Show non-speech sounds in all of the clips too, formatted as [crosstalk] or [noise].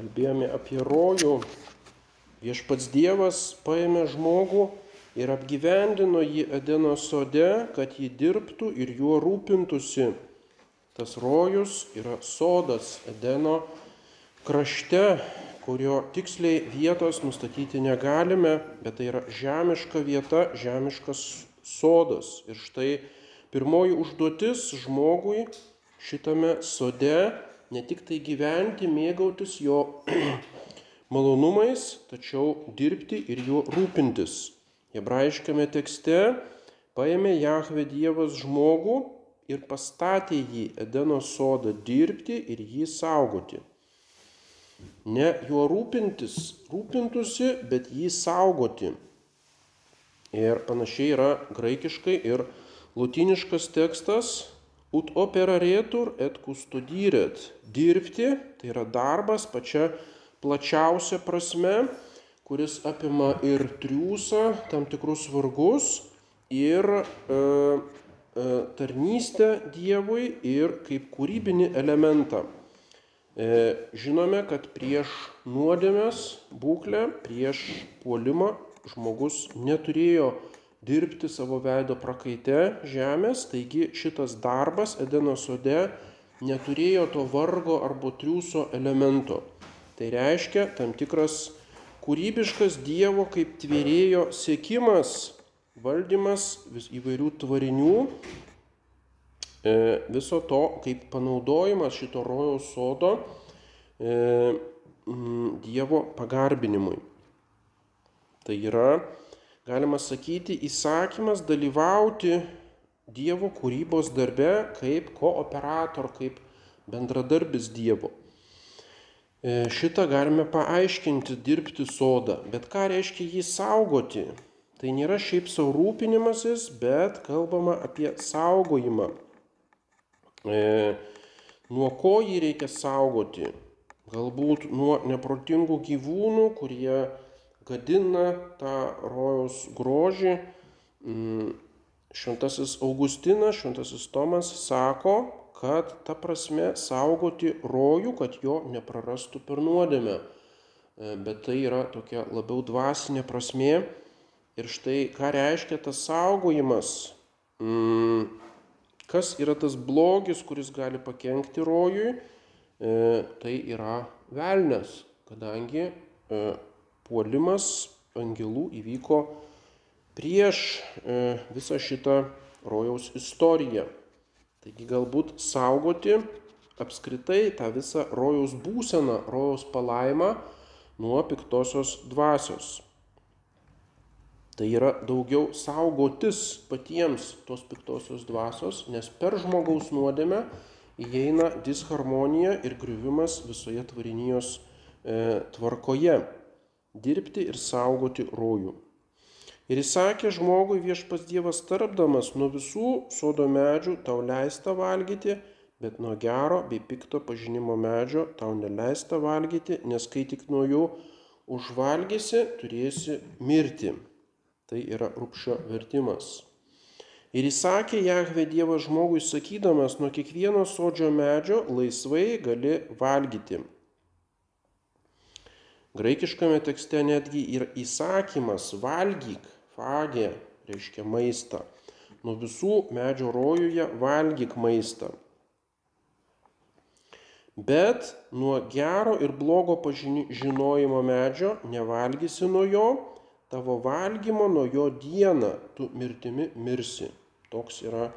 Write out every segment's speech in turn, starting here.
kalbėjome apie rojų. Viešpats Dievas paėmė žmogų ir apgyvendino jį Edeno sode, kad jį dirbtų ir juo rūpintųsi. Tas rojus yra sodas Edeno krašte, kurio tiksliai vietos nustatyti negalime, bet tai yra žemiška vieta, žemiškas sodas. Ir štai pirmoji užduotis žmogui šitame sode ne tik tai gyventi, mėgautis jo [clears throat] malonumais, tačiau dirbti ir juo rūpintis. Hebrajiškame tekste paėmė Jahve Dievas žmogų ir pastatė jį Edeno sodą dirbti ir jį saugoti. Ne juo rūpintis, rūpintusi, bet jį saugoti. Ir panašiai yra graikiškai ir latiniškas tekstas ut operaretur et custodyret. Dirbti tai yra darbas pačia plačiausia prasme, kuris apima ir triūsą, tam tikrus vargus, ir e, e, tarnystę Dievui, ir kaip kūrybinį elementą. E, žinome, kad prieš nuodėmės būklę, prieš puolimą žmogus neturėjo dirbti savo veido prakaite žemės, taigi šitas darbas Edeno sode neturėjo to vargo arba triūso elemento. Tai reiškia tam tikras kūrybiškas Dievo kaip tvėrėjo sėkimas, valdymas vis įvairių tvarinių, E, viso to kaip panaudojimas šito rojaus sodo e, Dievo pagarbinimui. Tai yra, galima sakyti, įsakymas dalyvauti Dievo kūrybos darbe kaip kooperator, kaip bendradarbis Dievo. E, šitą galime paaiškinti dirbti sodą, bet ką reiškia jį saugoti? Tai nėra šiaip savo rūpinimasis, bet kalbama apie saugojimą E, nuo ko jį reikia saugoti? Galbūt nuo neprotingų gyvūnų, kurie gadina tą rojaus grožį. Mm, šventasis Augustinas, šventasis Tomas sako, kad ta prasme saugoti rojų, kad jo neprarastų per nuodėmę. E, bet tai yra tokia labiau dvasinė prasme. Ir štai ką reiškia tas saugojimas. Mm, Kas yra tas blogis, kuris gali pakengti rojui? E, tai yra velnės, kadangi e, puolimas angelų įvyko prieš e, visą šitą rojaus istoriją. Taigi galbūt saugoti apskritai tą visą rojaus būseną, rojaus palaimą nuo piktosios dvasios. Tai yra daugiau saugotis patiems tos piktosios dvasios, nes per žmogaus nuodėmę įeina disharmonija ir griuvimas visoje tvarinijos e, tvarkoje. Dirbti ir saugoti rojų. Ir įsakė žmogui viešpas Dievas tarpdamas, nuo visų sodo medžių tau leista valgyti, bet nuo gero bei pikto pažinimo medžio tau neleista valgyti, nes kai tik nuo jų užvalgysi, turėsi mirti. Tai yra rūpšio vertimas. Ir įsakė Jahve Dievas žmogui sakydamas, nuo kiekvieno sodžio medžio laisvai gali valgyti. Graikiškame tekste netgi ir įsakymas valgyk, fagė, reiškia maistą. Nuo visų medžio rojuje valgyk maistą. Bet nuo gero ir blogo žinojimo medžio nevalgysi nuo jo, tavo valgymo nuo jo dieną tu mirtimi mirsi. Toks yra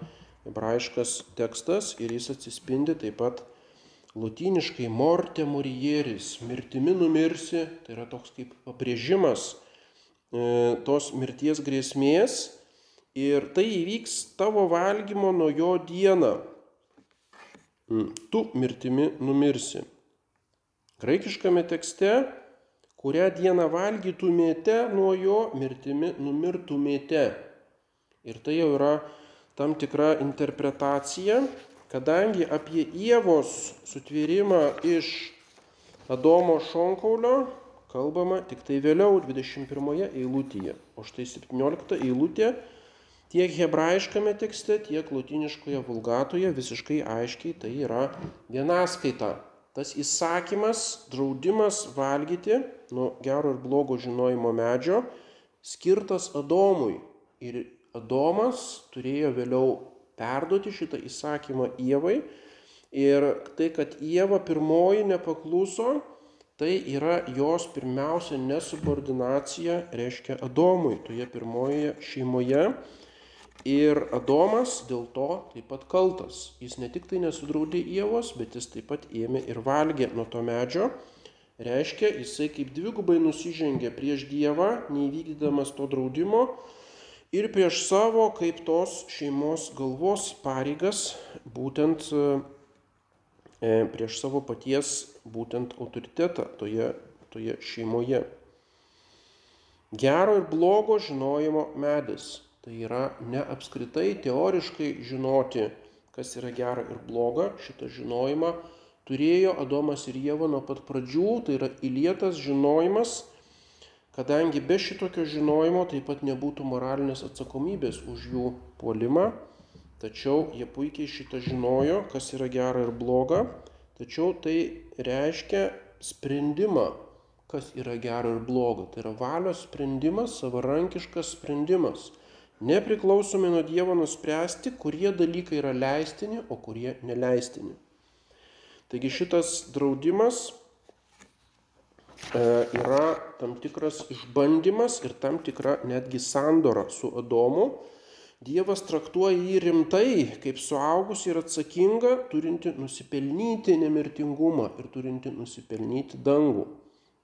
hebrajiškas tekstas ir jis atsispindi taip pat latiniškai morte morieris, mirtimi numirsi, tai yra toks kaip pabrėžimas e, tos mirties grėsmės ir tai įvyks tavo valgymo nuo jo dieną. Mm, tu mirtimi numirsi. Graikiškame tekste kurią dieną valgytumėte, nuo jo mirtimi numirtumėte. Ir tai jau yra tam tikra interpretacija, kadangi apie Ievos sutvėrimą iš Adomo šonkaulio kalbama tik tai vėliau 21 eilutėje. O štai 17 eilutė tiek hebrajiškame tekste, tiek latiniškoje vulgatoje visiškai aiškiai tai yra vienaskaita. tas įsakymas, draudimas valgyti nuo gero ir blogo žinojimo medžio skirtas Adomui. Ir Adomas turėjo vėliau perduoti šitą įsakymą Ievai. Ir tai, kad Ieva pirmoji nepakluso, tai yra jos pirmiausia nesubordinacija, reiškia Adomui, toje pirmojoje šeimoje. Ir Adomas dėl to taip pat kaltas. Jis ne tik tai nesudraudė Ievos, bet jis taip pat ėmė ir valgė nuo to medžio. Reiškia, jisai kaip dvigubai nusižengė prieš Dievą, neįvykdydamas to draudimo ir prieš savo kaip tos šeimos galvos pareigas, būtent e, prieš savo paties būtent autoritetą toje, toje šeimoje. Gero ir blogo žinojimo medis. Tai yra ne apskritai teoriškai žinoti, kas yra gera ir bloga, šitą žinojimą turėjo Adomas ir Jėva nuo pat pradžių, tai yra įlietas žinojimas kadangi be šitokio žinojimo taip pat nebūtų moralinės atsakomybės už jų puolimą, tačiau jie puikiai šitą žinojo, kas yra gera ir bloga, tačiau tai reiškia sprendimą, kas yra gera ir bloga. Tai yra valios sprendimas, savarankiškas sprendimas. Nepriklausomai nuo Dievo nuspręsti, kurie dalykai yra leistini, o kurie neleistini. Taigi šitas draudimas yra tam tikras išbandymas ir tam tikra netgi sandora su Adomu. Dievas traktuoja jį rimtai, kaip suaugus ir atsakinga, turinti nusipelnyti nemirtingumą ir turinti nusipelnyti dangų.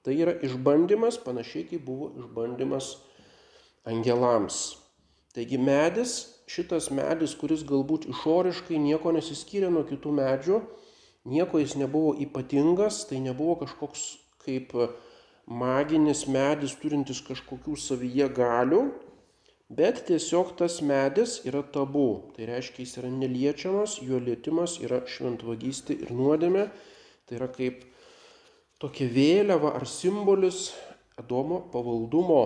Tai yra išbandymas, panašiai kaip buvo išbandymas angelams. Taigi medis, šitas medis, kuris galbūt išoriškai nieko nesiskyrė nuo kitų medžių, nieko jis nebuvo ypatingas, tai nebuvo kažkoks kaip maginis medis turintis kažkokių savyje galių, bet tiesiog tas medis yra tabu. Tai reiškia, jis yra neliečiamas, jo lietimas yra šventvagystė ir nuodėmė. Tai yra kaip tokia vėliava ar simbolis Adomo pavaldumo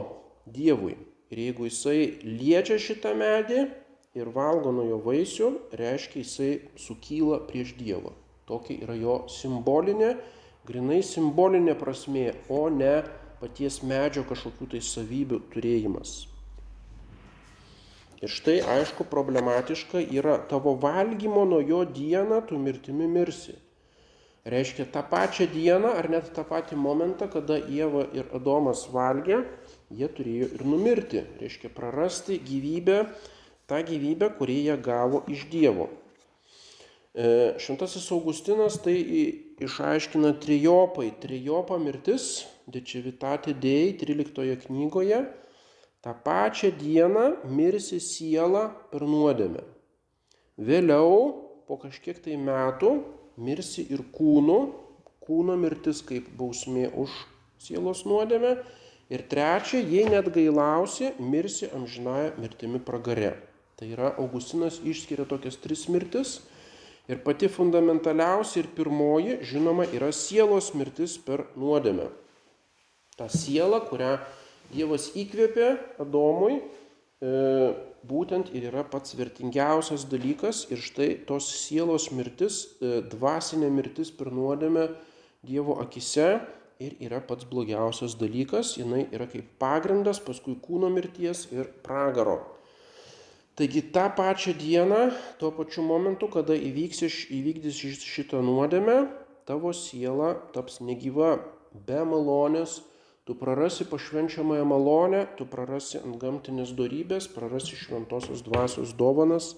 Dievui. Ir jeigu jisai liečia šitą medį ir valgo nuo jo vaisių, reiškia, jisai sukyla prieš Dievą. Tokia yra jo simbolinė grinai simbolinė prasmė, o ne paties medžio kažkokių tai savybių turėjimas. Ir štai aišku problematiška yra tavo valgymo nuo jo dieną, tu mirtimi mirsi. Reiškia tą pačią dieną ar net tą patį momentą, kada Jėva ir Adomas valgė, jie turėjo ir numirti. Reiškia prarasti gyvybę, tą gyvybę, kurį jie gavo iš Dievo. E, šventasis Augustinas tai išaiškina trijopai. Trijopa mirtis, Dečiavitatė dėjai 13 knygoje, tą pačią dieną mirsi siela per nuodėmę. Vėliau, po kažkiek tai metų, mirsi ir kūnu, kūno mirtis kaip bausmė už sielos nuodėmę. Ir trečia, jei net gailausi, mirsi amžinąją mirtimi pragare. Tai yra, Augustinas išskiria tokias tris mirtis Ir pati fundamentaliausia ir pirmoji, žinoma, yra sielos mirtis per nuodėmę. Ta siela, kurią Dievas įkvėpė Adomui, e, būtent ir yra pats vertingiausias dalykas. Ir štai tos sielos mirtis, e, dvasinė mirtis per nuodėmę Dievo akise ir yra pats blogiausias dalykas. Jis yra kaip pagrindas paskui kūno mirties ir pragaro. Taigi tą pačią dieną, tuo pačiu momentu, kada įvyks, įvykdys šitą nuodėmę, tavo siela taps negyva. Be malonės, tu prarasi pašvenčiamąją malonę, tu prarasi ant gamtinės darybės, prarasi šventosios dvasios dovanas.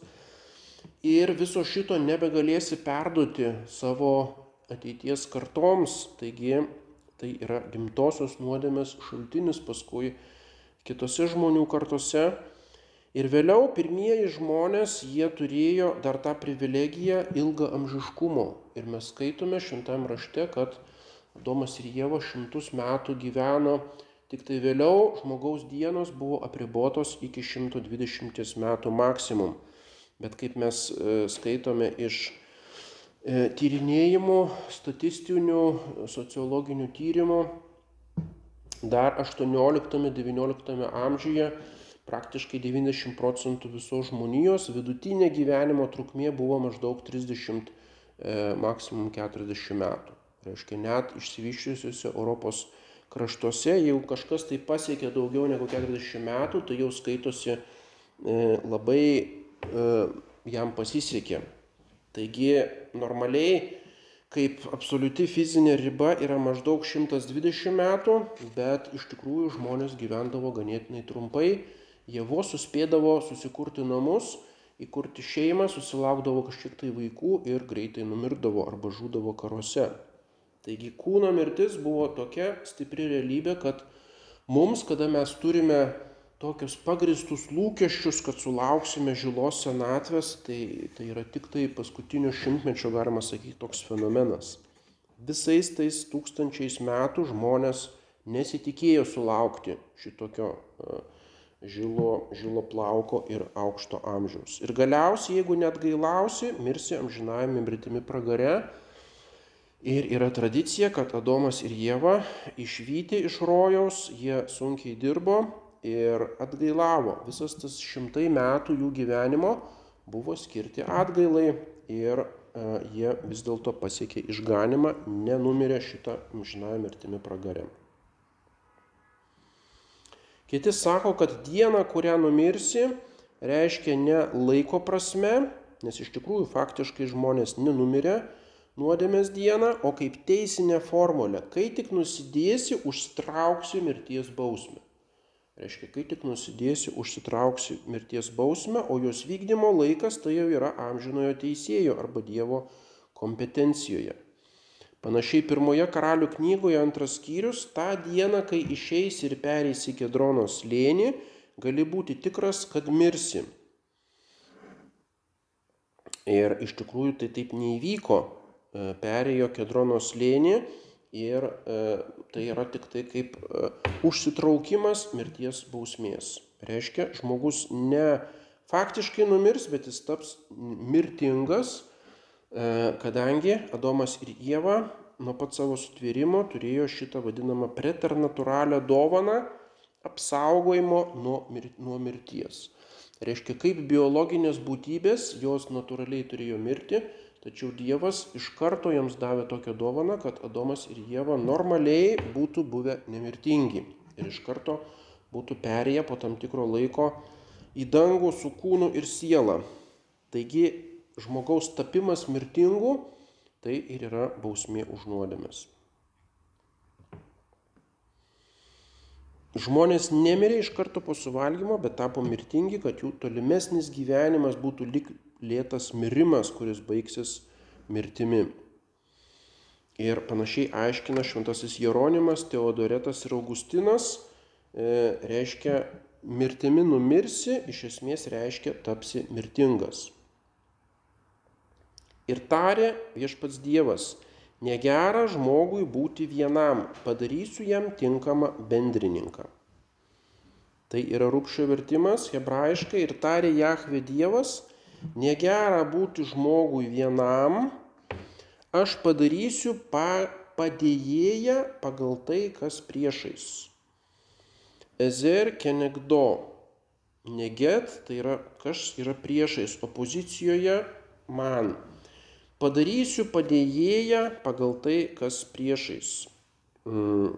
Ir viso šito nebegalėsi perduoti savo ateities kartoms. Taigi tai yra gimtosios nuodėmės šaltinis paskui kitose žmonių kartose Ir vėliau pirmieji žmonės, jie turėjo dar tą privilegiją ilgą amžiškumo. Ir mes skaitome šimtam rašte, kad Domas ir Jėva šimtus metų gyveno, tik tai vėliau žmogaus dienos buvo apribotos iki 120 metų maksimum. Bet kaip mes e, skaitome iš e, tyrinėjimų, statistinių, sociologinių tyrimų, dar 18-19 amžiuje praktiškai 90 procentų visos žmonijos vidutinė gyvenimo trukmė buvo maždaug 30, e, maksimum 40 metų. Reiškia, net išsivyščiusiuose Europos kraštuose, jeigu kažkas tai pasiekė daugiau negu 40 metų, tai jau skaitosi e, labai e, jam pasisekė. Taigi normaliai kaip absoliuti fizinė riba yra maždaug 120 metų, bet iš tikrųjų žmonės gyvendavo ganėtinai trumpai, jie vos suspėdavo susikurti namus, įkurti šeimą, susilaukdavo kažkiek tai vaikų ir greitai numirdavo arba žūdavo karuose. Taigi kūno mirtis buvo tokia stipri realybė, kad mums, kada mes turime tokius pagristus lūkesčius, kad sulauksime žilos senatvės, tai, tai yra tik tai paskutinio šimtmečio, galima sakyti, toks fenomenas. Visais tais tūkstančiais metų žmonės nesitikėjo sulaukti šitokio žilo, žilo plauko ir aukšto amžiaus. Ir galiausiai, jeigu net gailausi, mirsi amžinajame mirtimi pragare. Ir yra tradicija, kad Adomas ir Jėva išvykti iš rojaus, jie sunkiai dirbo, ir atgailavo. Visas tas šimtai metų jų gyvenimo buvo skirti atgailai ir e, jie vis dėlto pasiekė išganimą, nenumirė šitą amžinąją mirtimi pragarę. Kiti sako, kad diena, kurią numirsi, reiškia ne laiko prasme, nes iš tikrųjų faktiškai žmonės nenumirė nuodėmės dieną, o kaip teisinė formulė, kai tik nusidėsi, užstrauksi mirties bausmę. Reiškia, kai tik nusidėsi, užsitrauksi mirties bausmę, o jos vykdymo laikas tai jau yra amžinojo teisėjo arba Dievo kompetencijoje. Panašiai pirmoje karalių knygoje antras skyrius, tą dieną, kai išeis ir pereisi Kedronos lėnį, gali būti tikras, kad mirsi. Ir iš tikrųjų tai taip neįvyko. E, perėjo Kedronos lėnį ir e, tai yra tik tai kaip e, užsitraukimas mirties bausmės. Reiškia, žmogus ne faktiškai numirs, bet jis taps mirtingas, kadangi Adomas ir Jėva nuo pat savo sutvėrimo turėjo šitą vadinamą preternaturalią dovaną apsaugojimo nuo, mir nuo mirties. Reiškia, kaip biologinės būtybės, jos natūraliai turėjo mirti, Tačiau Dievas iš karto jiems davė tokią dovaną, kad Adomas ir Jėva normaliai būtų buvę nemirtingi. Ir iš karto būtų perėję po tam tikro laiko į dangų su kūnu ir siela. Taigi žmogaus tapimas mirtingu tai ir yra bausmė už nuodėmės. Žmonės nemirė iš karto po suvalgymo, bet tapo mirtingi, kad jų tolimesnis gyvenimas būtų lik lėtas mirimas, kuris baigsis mirtimi. Ir panašiai aiškina šventasis Jeronimas, Teodoretas ir Augustinas, e, reiškia mirtimi numirsi, iš esmės reiškia tapsi mirtingas. Ir tarė viešpats Dievas, negera žmogui būti vienam, padarysiu jam tinkamą bendrininką. Tai yra rūpšio vertimas hebrajiškai ir tarė Jahve Dievas, negera būti žmogui vienam, aš padarysiu pa, padėjėją pagal tai, kas priešais. Ezer kenegdo. Neget tai yra, kas yra priešais, opozicijoje man. Padarysiu padėjėją pagal tai, kas priešais. Mm.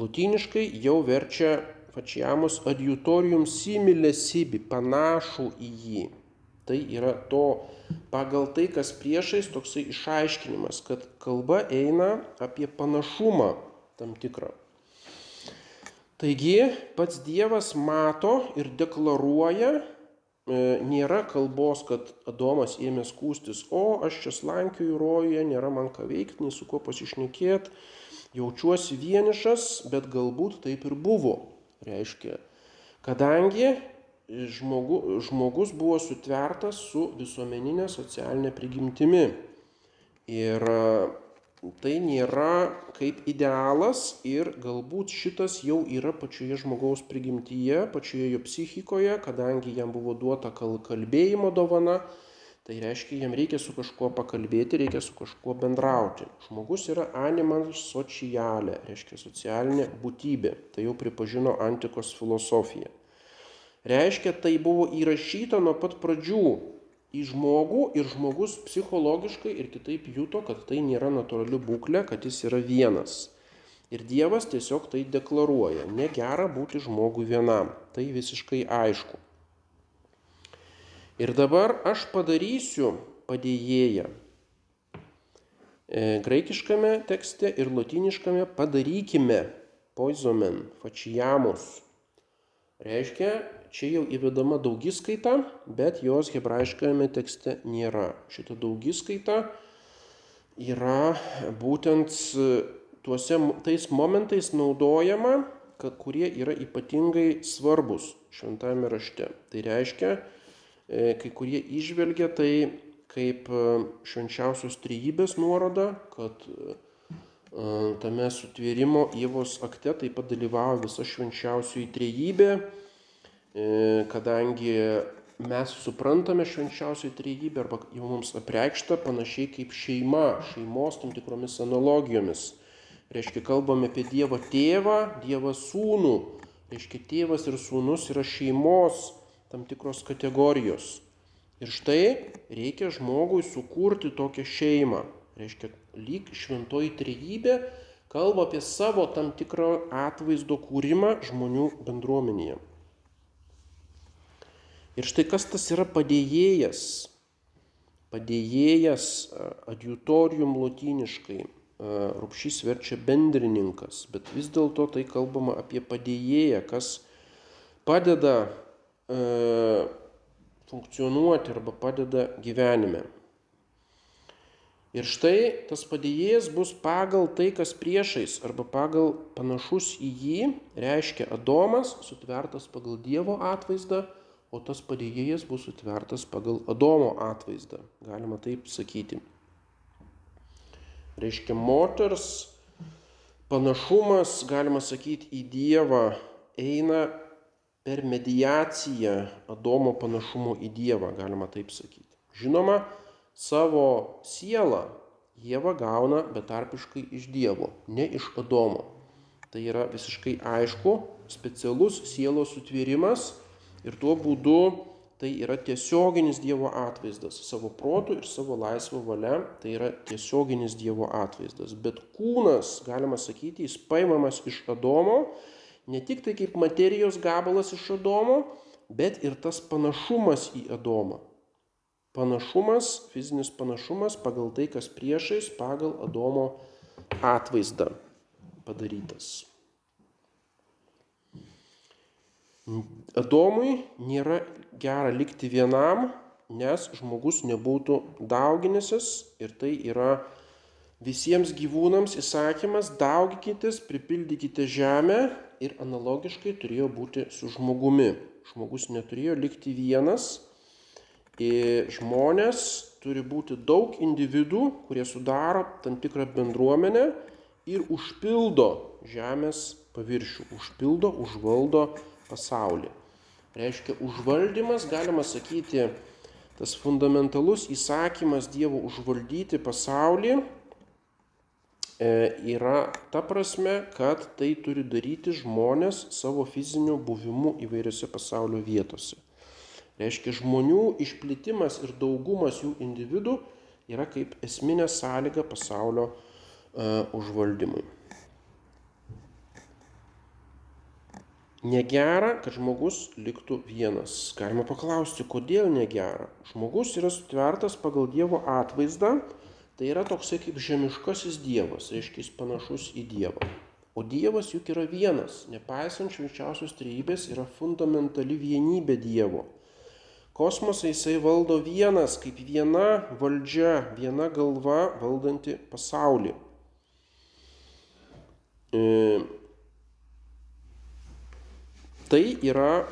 Lutiniškai jau verčia fačiamus adjutorium simile sibi, panašų į jį. Tai yra to pagal tai, kas priešais toksai išaiškinimas, kad kalba eina apie panašumą tam tikrą. Taigi pats Dievas mato ir deklaruoja, nėra kalbos, kad Adomas ėmė skūstis, o aš čia slankioju rojuje, nėra man ką veikti, nei su kuo pasišnekėti, jaučiuosi vienišas, bet galbūt taip ir buvo. Reiškia, kadangi žmogu, žmogus buvo sutvertas su visuomeninė socialinė prigimtimi. Ir tai nėra kaip idealas ir galbūt šitas jau yra pačioje žmogaus prigimtyje, pačioje jo psichikoje, kadangi jam buvo duota kalbėjimo dovana, Tai reiškia, jam reikia su kažkuo pakalbėti, reikia su kažkuo bendrauti. Žmogus yra animals socialė, reiškia socialinė būtybė. Tai jau pripažino antikos filosofija. Reiškia, tai buvo įrašyta nuo pat pradžių. Į žmogų ir žmogus psichologiškai ir kitaip juto, kad tai nėra natūrali būklė, kad jis yra vienas. Ir Dievas tiesiog tai deklaruoja. Negera būti žmogui vienam. Tai visiškai aišku. Ir dabar aš padarysiu padėjėją. E, graikiškame tekste ir latiniškame padarykime poizomen, fačiamus. Reiškia, čia jau įvedama daugiskaita, bet jos hebrajiškame tekste nėra. Šita daugiskaita yra būtent tuose tais momentais naudojama, kad, kurie yra ypatingai svarbus šventame rašte. Tai reiškia, e, kai kurie išvelgia tai kaip e, švenčiausios trejybės nuoroda, kad e, tame sutvėrimo Ievos akte taip pat dalyvavo visa švenčiausioji trejybė kadangi mes suprantame švenčiausiai trejybę arba jau mums apreikšta panašiai kaip šeima, šeimos tam tikromis analogijomis. Reiškia, kalbame apie Dievą tėvą, Dievą sūnų. Reiškia, tėvas ir sūnus yra šeimos tam tikros kategorijos. Ir štai reikia žmogui sukurti tokią šeimą. Reiškia, lyg šventoji trejybė kalba apie savo tam tikrą atvaizdo kūrimą žmonių bendruomenėje. Ir štai kas tas yra padėjėjas. Padėjėjas adjutorium lotyniškai. Rupšys verčia bendrininkas, bet vis dėlto tai kalbama apie padėjėją, kas padeda e, funkcionuoti arba padeda gyvenime. Ir štai tas padėjėjas bus pagal tai, kas priešais arba pagal panašus į jį, reiškia Adomas, sutvertas pagal Dievo atvaizdą, o tas padėjėjas bus sutvertas pagal Adomo atvaizdą, galima taip sakyti. Reiškia, moters panašumas, galima sakyti, į Dievą eina per mediaciją Adomo panašumo į Dievą, galima taip sakyti. Žinoma, savo sielą Jėva gauna betarpiškai iš Dievo, ne iš Adomo. Tai yra visiškai aišku, specialus sielos sutvėrimas Ir tuo būdu tai yra tiesioginis Dievo atvaizdas. Savo protų ir savo laisvo valia tai yra tiesioginis Dievo atvaizdas. Bet kūnas, galima sakyti, jis paimamas iš Adomo, ne tik tai kaip materijos gabalas iš Adomo, bet ir tas panašumas į Adomą. Panašumas, fizinis panašumas pagal tai, kas priešais, pagal Adomo atvaizdą padarytas. Adomui nėra gera likti vienam, nes žmogus nebūtų dauginęsis ir tai yra visiems gyvūnams įsakymas daugykitės, pripildykite žemę ir analogiškai turėjo būti su žmogumi. Žmogus neturėjo likti vienas. Ir žmonės turi būti daug individų, kurie sudaro tam tikrą bendruomenę ir užpildo žemės paviršių, užpildo, užvaldo pasaulį. Reiškia, užvaldymas, galima sakyti, tas fundamentalus įsakymas Dievo užvaldyti pasaulį e, yra ta prasme, kad tai turi daryti žmonės savo fiziniu buvimu įvairiose pasaulio vietose. Reiškia, žmonių išplitimas ir daugumas jų individų yra kaip esminė sąlyga pasaulio uh, užvaldymui. Negera, kad žmogus liktų vienas. Galima paklausti, kodėl negera. Žmogus yra sutvertas pagal Dievo atvaizdą, tai yra toksai kaip žemiškasis Dievas, reiškia jis panašus į Dievą. O Dievas juk yra vienas, nepaisant švenčiausios trejybės yra fundamentali vienybė Dievo. Kosmosą jisai valdo vienas, kaip viena valdžia, viena galva valdanti pasaulį. E, Tai yra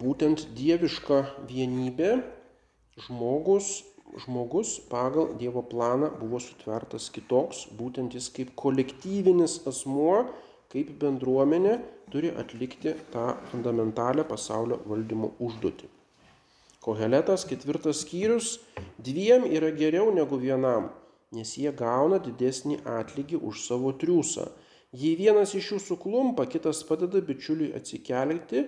būtent dieviška vienybė, žmogus, žmogus pagal Dievo planą buvo sutvertas kitoks, būtent jis kaip kolektyvinis asmuo, kaip bendruomenė turi atlikti tą fundamentalią pasaulio valdymo užduotį. Koheletas ketvirtas skyrius dviem yra geriau negu vienam, nes jie gauna didesnį atlygį už savo triūsą Jei vienas iš jų suklumpa, kitas padeda bičiuliui atsikelti,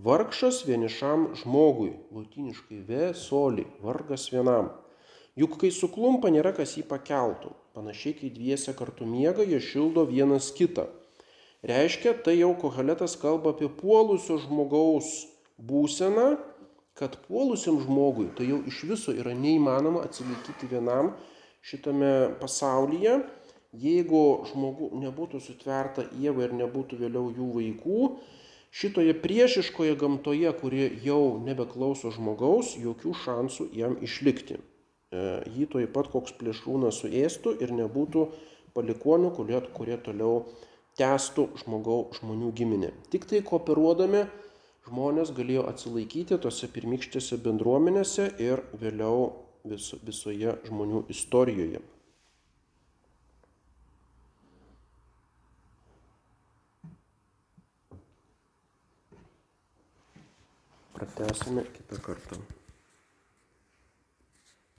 Vargšas vienišam žmogui, latiniškai ve soli, vargas vienam. Juk kai suklumpa, nėra kas jį pakeltų. Panašiai, kai dviese kartu miega, jie šildo vienas kitą. Reiškia, tai jau kohaletas kalba apie puolusio žmogaus būseną, kad puolusiam žmogui tai jau iš viso yra neįmanoma atsilaikyti vienam šitame pasaulyje, jeigu žmogų nebūtų sutverta Jėva ir nebūtų vėliau jų vaikų, šitoje priešiškoje gamtoje, kuri jau nebeklauso žmogaus, jokių šansų jam išlikti. E, jį toj pat koks plėšrūnas suėstų ir nebūtų palikonių, kurie, kurie toliau tęstų žmogau, žmonių giminę. Tik tai kooperuodami žmonės galėjo atsilaikyti tose pirmykštėse bendruomenėse ir vėliau vis, visoje žmonių istorijoje. Pratęsime kitą kartą